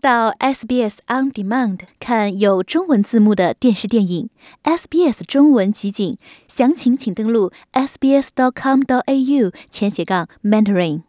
到 SBS On Demand 看有中文字幕的电视电影，SBS 中文集锦，详情请登录 sbs.com.au 前斜杠 mentoring。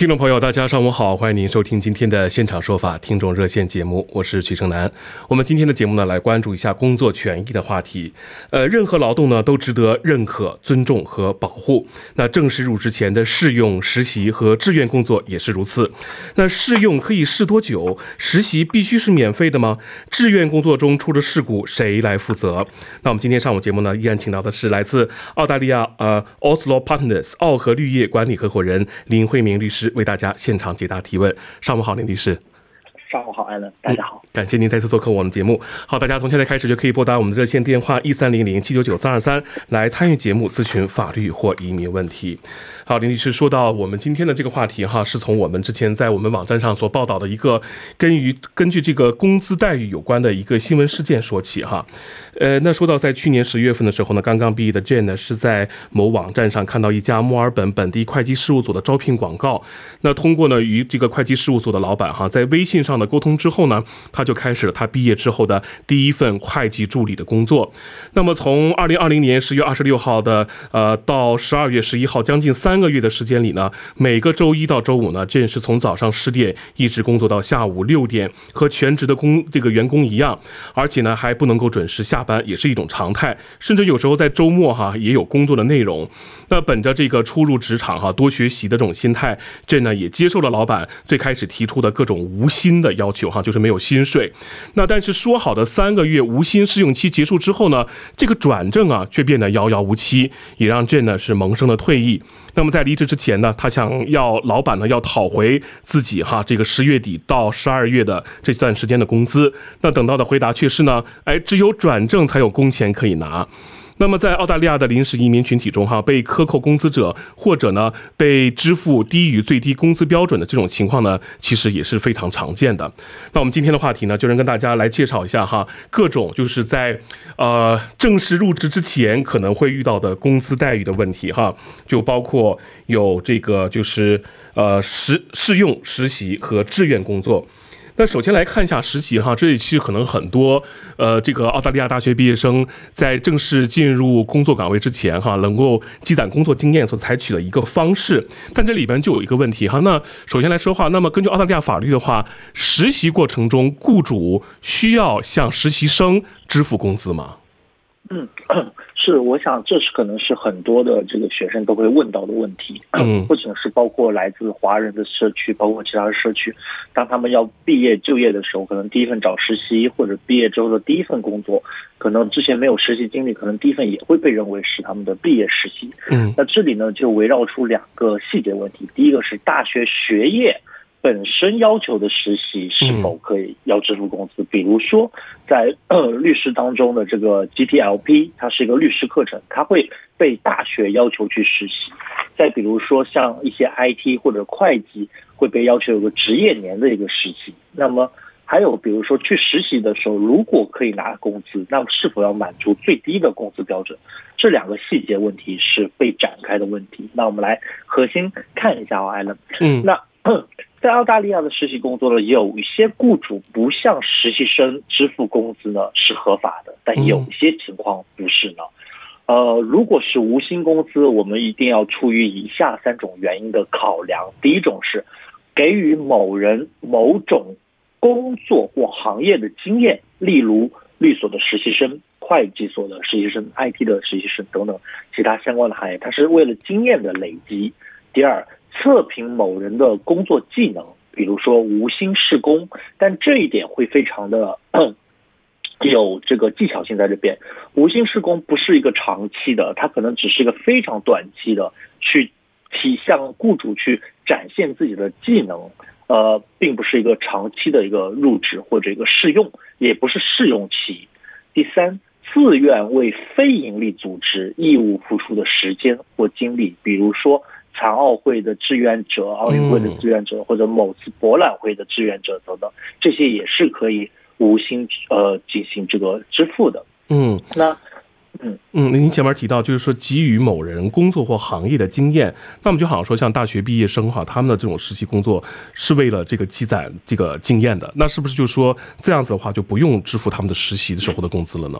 听众朋友，大家上午好，欢迎您收听今天的现场说法听众热线节目，我是曲胜男。我们今天的节目呢，来关注一下工作权益的话题。呃，任何劳动呢，都值得认可、尊重和保护。那正式入职前的试用、实习和志愿工作也是如此。那试用可以试多久？实习必须是免费的吗？志愿工作中出了事故，谁来负责？那我们今天上午节目呢，依然请到的是来自澳大利亚呃 Oslo Partners 奥和绿业管理合伙人林慧明律师。为大家现场解答提问。上午好，林律师。上午好，艾伦，大家好，感谢您再次做客我们节目。好，大家从现在开始就可以拨打我们的热线电话一三零零七九九三二三来参与节目咨询法律或移民问题。好，林律师说到我们今天的这个话题哈，是从我们之前在我们网站上所报道的一个根于根据这个工资待遇有关的一个新闻事件说起哈。呃，那说到在去年十月份的时候呢，刚刚毕业的 Jane 呢是在某网站上看到一家墨尔本本地会计事务所的招聘广告，那通过呢与这个会计事务所的老板哈在微信上。的沟通之后呢，他就开始了他毕业之后的第一份会计助理的工作。那么从二零二零年十月二十六号的呃到十二月十一号，将近三个月的时间里呢，每个周一到周五呢，，Jane 是从早上十点一直工作到下午六点，和全职的工这个员工一样，而且呢还不能够准时下班，也是一种常态。甚至有时候在周末哈也有工作的内容。那本着这个初入职场哈多学习的这种心态，这呢也接受了老板最开始提出的各种无薪的。要求哈，就是没有薪水。那但是说好的三个月无薪试用期结束之后呢，这个转正啊却变得遥遥无期，也让 Jane 呢是萌生了退意。那么在离职之前呢，他想要老板呢要讨回自己哈这个十月底到十二月的这段时间的工资。那等到的回答却是呢，哎，只有转证才有工钱可以拿。那么，在澳大利亚的临时移民群体中，哈，被克扣工资者，或者呢，被支付低于最低工资标准的这种情况呢，其实也是非常常见的。那我们今天的话题呢，就是跟大家来介绍一下哈，各种就是在呃正式入职之前可能会遇到的工资待遇的问题哈，就包括有这个就是呃实试用、实习和志愿工作。那首先来看一下实习哈，这里其实可能很多呃，这个澳大利亚大学毕业生在正式进入工作岗位之前哈，能够积攒工作经验所采取的一个方式。但这里边就有一个问题哈，那首先来说话，那么根据澳大利亚法律的话，实习过程中雇主需要向实习生支付工资吗？嗯。是，我想这是可能是很多的这个学生都会问到的问题。嗯，不仅是包括来自华人的社区，包括其他的社区，当他们要毕业就业的时候，可能第一份找实习，或者毕业之后的第一份工作，可能之前没有实习经历，可能第一份也会被认为是他们的毕业实习。嗯，那这里呢就围绕出两个细节问题，第一个是大学学业。本身要求的实习是否可以要支付工资？比如说，在律师当中的这个 GTLP，它是一个律师课程，它会被大学要求去实习。再比如说，像一些 IT 或者会计会被要求有个职业年的一个实习。那么还有比如说去实习的时候，如果可以拿工资，那么是否要满足最低的工资标准？这两个细节问题是被展开的问题。那我们来核心看一下啊，艾伦。嗯，那。在澳大利亚的实习工作呢，有一些雇主不向实习生支付工资呢是合法的，但有些情况不是呢。呃，如果是无薪工资，我们一定要出于以下三种原因的考量：第一种是给予某人某种工作或行业的经验，例如律所的实习生、会计所的实习生、IT 的实习生等等其他相关的行业，它是为了经验的累积。第二。测评某人的工作技能，比如说无薪试工，但这一点会非常的 有这个技巧性在这边。无薪试工不是一个长期的，它可能只是一个非常短期的，去体向雇主去展现自己的技能，呃，并不是一个长期的一个入职或者一个试用，也不是试用期。第三，自愿为非营利组织义务付出的时间或精力，比如说。残奥会的志愿者、奥运会的志愿者，或者某次博览会的志愿者等等，这些也是可以无薪呃进行这个支付的。嗯，那。嗯嗯，您前面提到就是说给予某人工作或行业的经验，那么就好像说像大学毕业生哈，他们的这种实习工作是为了这个积攒这个经验的，那是不是就说这样子的话就不用支付他们的实习的时候的工资了呢？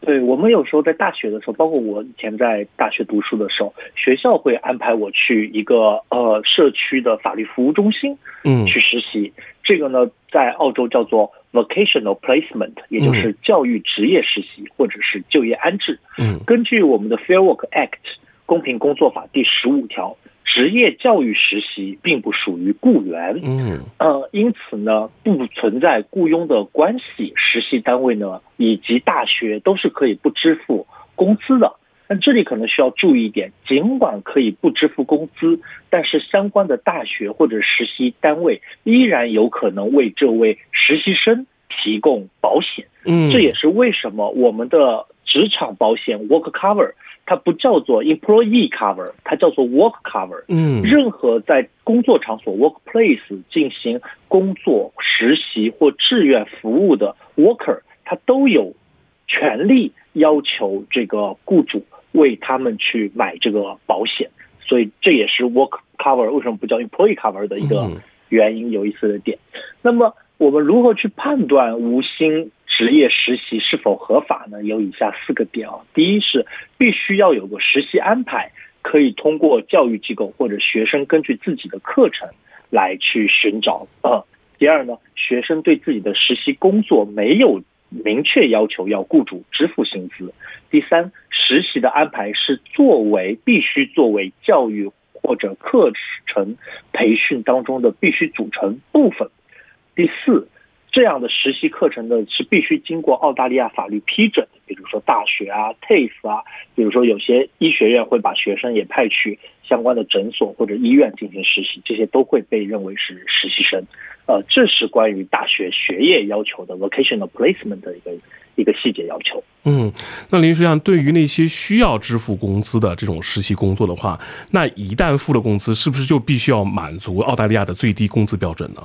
对我们有时候在大学的时候，包括我以前在大学读书的时候，学校会安排我去一个呃社区的法律服务中心，嗯，去实习。这个呢，在澳洲叫做 vocational placement，也就是教育职业实习或者是就业安置。嗯，根据我们的 Fair Work Act 公平工作法第十五条。职业教育实习并不属于雇员，嗯，呃，因此呢，不存在雇佣的关系。实习单位呢，以及大学都是可以不支付工资的。但这里可能需要注意一点，尽管可以不支付工资，但是相关的大学或者实习单位依然有可能为这位实习生提供保险。嗯，这也是为什么我们的职场保险 Work Cover。它不叫做 employee cover，它叫做 work cover。嗯，任何在工作场所 workplace 进行工作、实习或志愿服务的 worker，他都有权利要求这个雇主为他们去买这个保险。所以这也是 work cover 为什么不叫 employee cover 的一个原因，有意思的点。那么我们如何去判断无薪？职业实习是否合法呢？有以下四个点啊。第一是必须要有个实习安排，可以通过教育机构或者学生根据自己的课程来去寻找啊。第二呢，学生对自己的实习工作没有明确要求要雇主支付薪资。第三，实习的安排是作为必须作为教育或者课程培训当中的必须组成部分。第四。这样的实习课程呢，是必须经过澳大利亚法律批准的，比如说大学啊、TAFE 啊，比如说有些医学院会把学生也派去相关的诊所或者医院进行实习，这些都会被认为是实习生。呃，这是关于大学学业要求的 vocational placement 的一个一个细节要求。嗯，那林实际上对于那些需要支付工资的这种实习工作的话，那一旦付了工资，是不是就必须要满足澳大利亚的最低工资标准呢？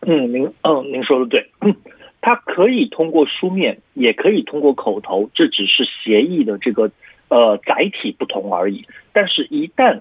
嗯，您嗯，您说的对，它可以通过书面，也可以通过口头，这只是协议的这个呃载体不同而已。但是，一旦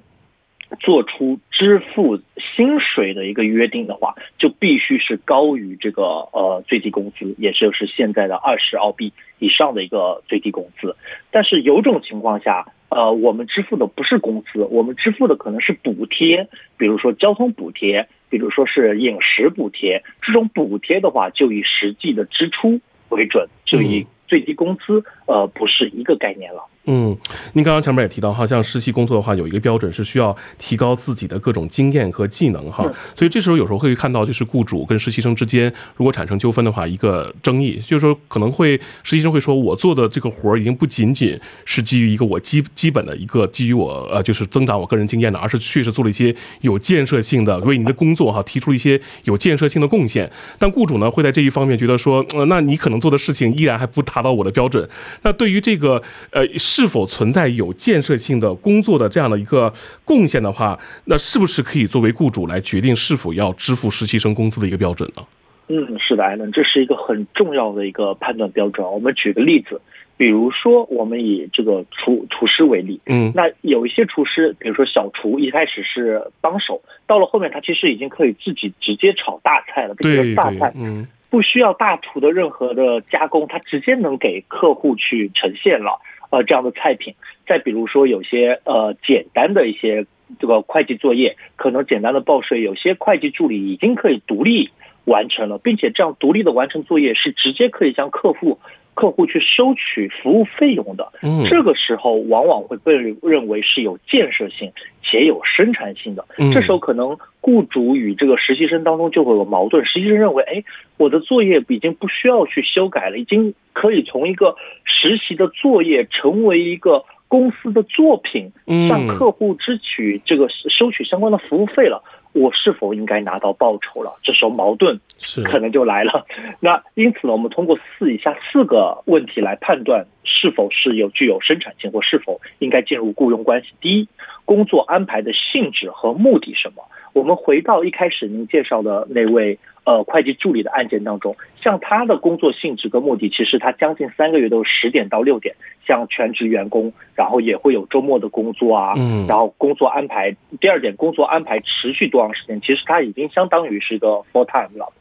做出支付薪水的一个约定的话，就必须是高于这个呃最低工资，也就是现在的二十澳币以上的一个最低工资。但是有种情况下，呃，我们支付的不是工资，我们支付的可能是补贴，比如说交通补贴。比如说是饮食补贴，这种补贴的话，就以实际的支出为准，就以最低工资，呃，不是一个概念了。嗯，您刚刚前面也提到哈，像实习工作的话，有一个标准是需要提高自己的各种经验和技能哈，所以这时候有时候会看到，就是雇主跟实习生之间如果产生纠纷的话，一个争议就是说可能会实习生会说，我做的这个活儿已经不仅仅是基于一个我基基本的一个基于我呃就是增长我个人经验的，而是确实做了一些有建设性的为您的工作哈提出了一些有建设性的贡献，但雇主呢会在这一方面觉得说，呃，那你可能做的事情依然还不达到我的标准，那对于这个呃。是否存在有建设性的工作的这样的一个贡献的话，那是不是可以作为雇主来决定是否要支付实习生工资的一个标准呢？嗯，是的，艾伦，这是一个很重要的一个判断标准。我们举个例子，比如说我们以这个厨厨师为例，嗯，那有一些厨师，比如说小厨，一开始是帮手，到了后面他其实已经可以自己直接炒大菜了，对大菜，嗯，不需要大厨的任何的加工，他直接能给客户去呈现了。呃，这样的菜品，再比如说有些呃简单的一些这个会计作业，可能简单的报税，有些会计助理已经可以独立完成了，并且这样独立的完成作业是直接可以向客户客户去收取服务费用的。嗯，这个时候往往会被认为是有建设性且有生产性的。嗯，这时候可能雇主与这个实习生当中就会有矛盾，实习生认为，哎，我的作业已经不需要去修改了，已经可以从一个实习的作业成为一个公司的作品向客户支取这个收取相关的服务费了，我是否应该拿到报酬了？这时候矛盾是可能就来了。那因此呢，我们通过四以下四个问题来判断是否是有具有生产性或是否应该进入雇佣关系。第一，工作安排的性质和目的什么？我们回到一开始您介绍的那位呃会计助理的案件当中，像他的工作性质跟目的，其实他将近三个月都是十点到六点，像全职员工，然后也会有周末的工作啊，嗯，然后工作安排。第二点，工作安排持续多长时间？其实他已经相当于是一个 full time 了。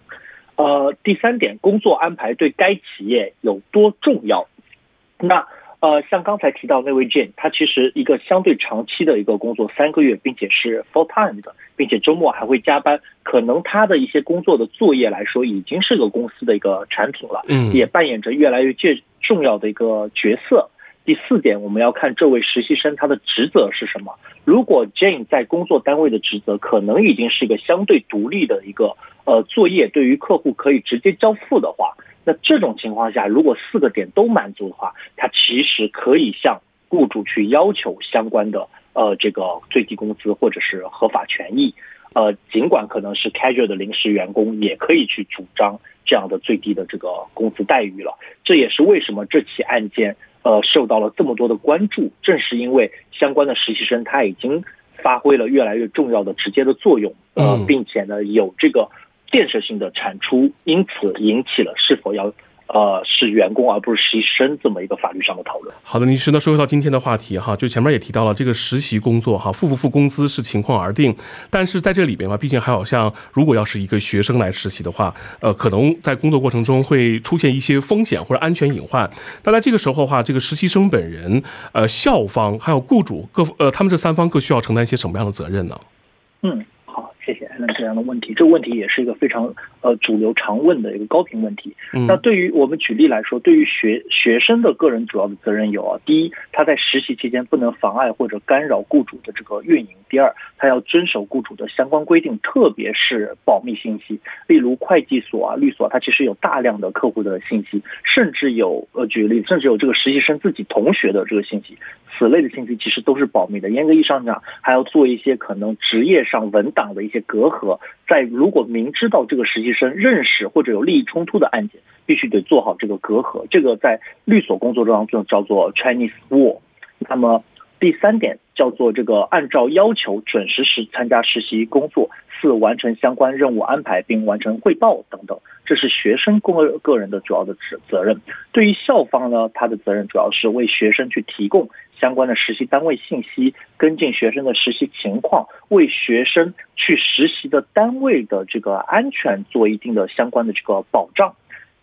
呃，第三点，工作安排对该企业有多重要？那。呃，像刚才提到那位 Jane，她其实一个相对长期的一个工作，三个月，并且是 full time 的，并且周末还会加班，可能她的一些工作的作业来说，已经是个公司的一个产品了，嗯，也扮演着越来越重重要的一个角色。第四点，我们要看这位实习生他的职责是什么。如果 Jane 在工作单位的职责可能已经是一个相对独立的一个呃作业，对于客户可以直接交付的话。那这种情况下，如果四个点都满足的话，他其实可以向雇主去要求相关的呃这个最低工资或者是合法权益，呃，尽管可能是 casual 的临时员工，也可以去主张这样的最低的这个工资待遇了。这也是为什么这起案件呃受到了这么多的关注，正是因为相关的实习生他已经发挥了越来越重要的直接的作用，呃，并且呢有这个。建设性的产出，因此引起了是否要呃是员工而不是实习生这么一个法律上的讨论。好的，律师，那说回到今天的话题哈，就前面也提到了这个实习工作哈，付不付工资是情况而定，但是在这里边嘛，毕竟还有像如果要是一个学生来实习的话，呃，可能在工作过程中会出现一些风险或者安全隐患。那在这个时候的话，这个实习生本人、呃校方还有雇主各呃他们这三方各需要承担一些什么样的责任呢？嗯。好谢谢样的问题，这个问题也是一个非常呃主流常问的一个高频问题。那对于我们举例来说，对于学学生的个人主要的责任有啊，第一，他在实习期间不能妨碍或者干扰雇主的这个运营；第二，他要遵守雇主的相关规定，特别是保密信息，例如会计所啊、律所，它其实有大量的客户的信息，甚至有呃举个例子，甚至有这个实习生自己同学的这个信息。此类的信息其实都是保密的。严格意义上讲，还要做一些可能职业上文档的一些隔阂。在如果明知道这个实习生认识或者有利益冲突的案件，必须得做好这个隔阂。这个在律所工作当中叫做 Chinese Wall。那么第三点叫做这个按照要求准时时参加实习工作。四完成相关任务安排并完成汇报等等，这是学生个个人的主要的责责任。对于校方呢，他的责任主要是为学生去提供相关的实习单位信息，跟进学生的实习情况，为学生去实习的单位的这个安全做一定的相关的这个保障。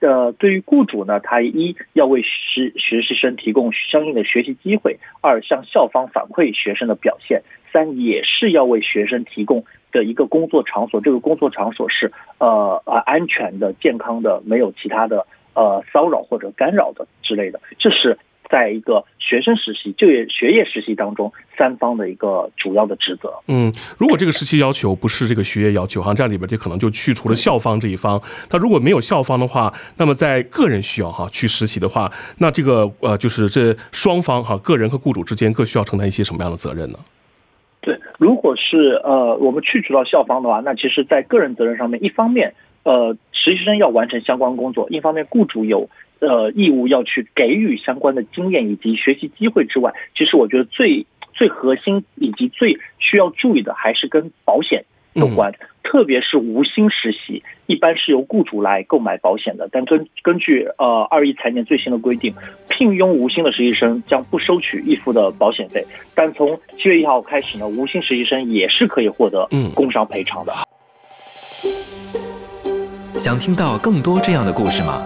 呃，对于雇主呢，他一要为实实习生提供相应的学习机会；二向校方反馈学生的表现；三也是要为学生提供。的一个工作场所，这个工作场所是呃呃安全的、健康的，没有其他的呃骚扰或者干扰的之类的。这是在一个学生实习、就业学业实习当中三方的一个主要的职责。嗯，如果这个实习要求不是这个学业要求，哈，这样里边就可能就去除了校方这一方。那如果没有校方的话，那么在个人需要哈去实习的话，那这个呃就是这双方哈个人和雇主之间各需要承担一些什么样的责任呢？对，如果是呃，我们去除到校方的话，那其实，在个人责任上面，一方面，呃，实习生要完成相关工作；，一方面，雇主有呃义务要去给予相关的经验以及学习机会之外，其实我觉得最最核心以及最需要注意的，还是跟保险。有关，特别是无薪实习，一般是由雇主来购买保险的。但根根据呃二一财年最新的规定，聘用无薪的实习生将不收取预付的保险费。但从七月一号开始呢，无薪实习生也是可以获得工伤赔偿的。想听到更多这样的故事吗？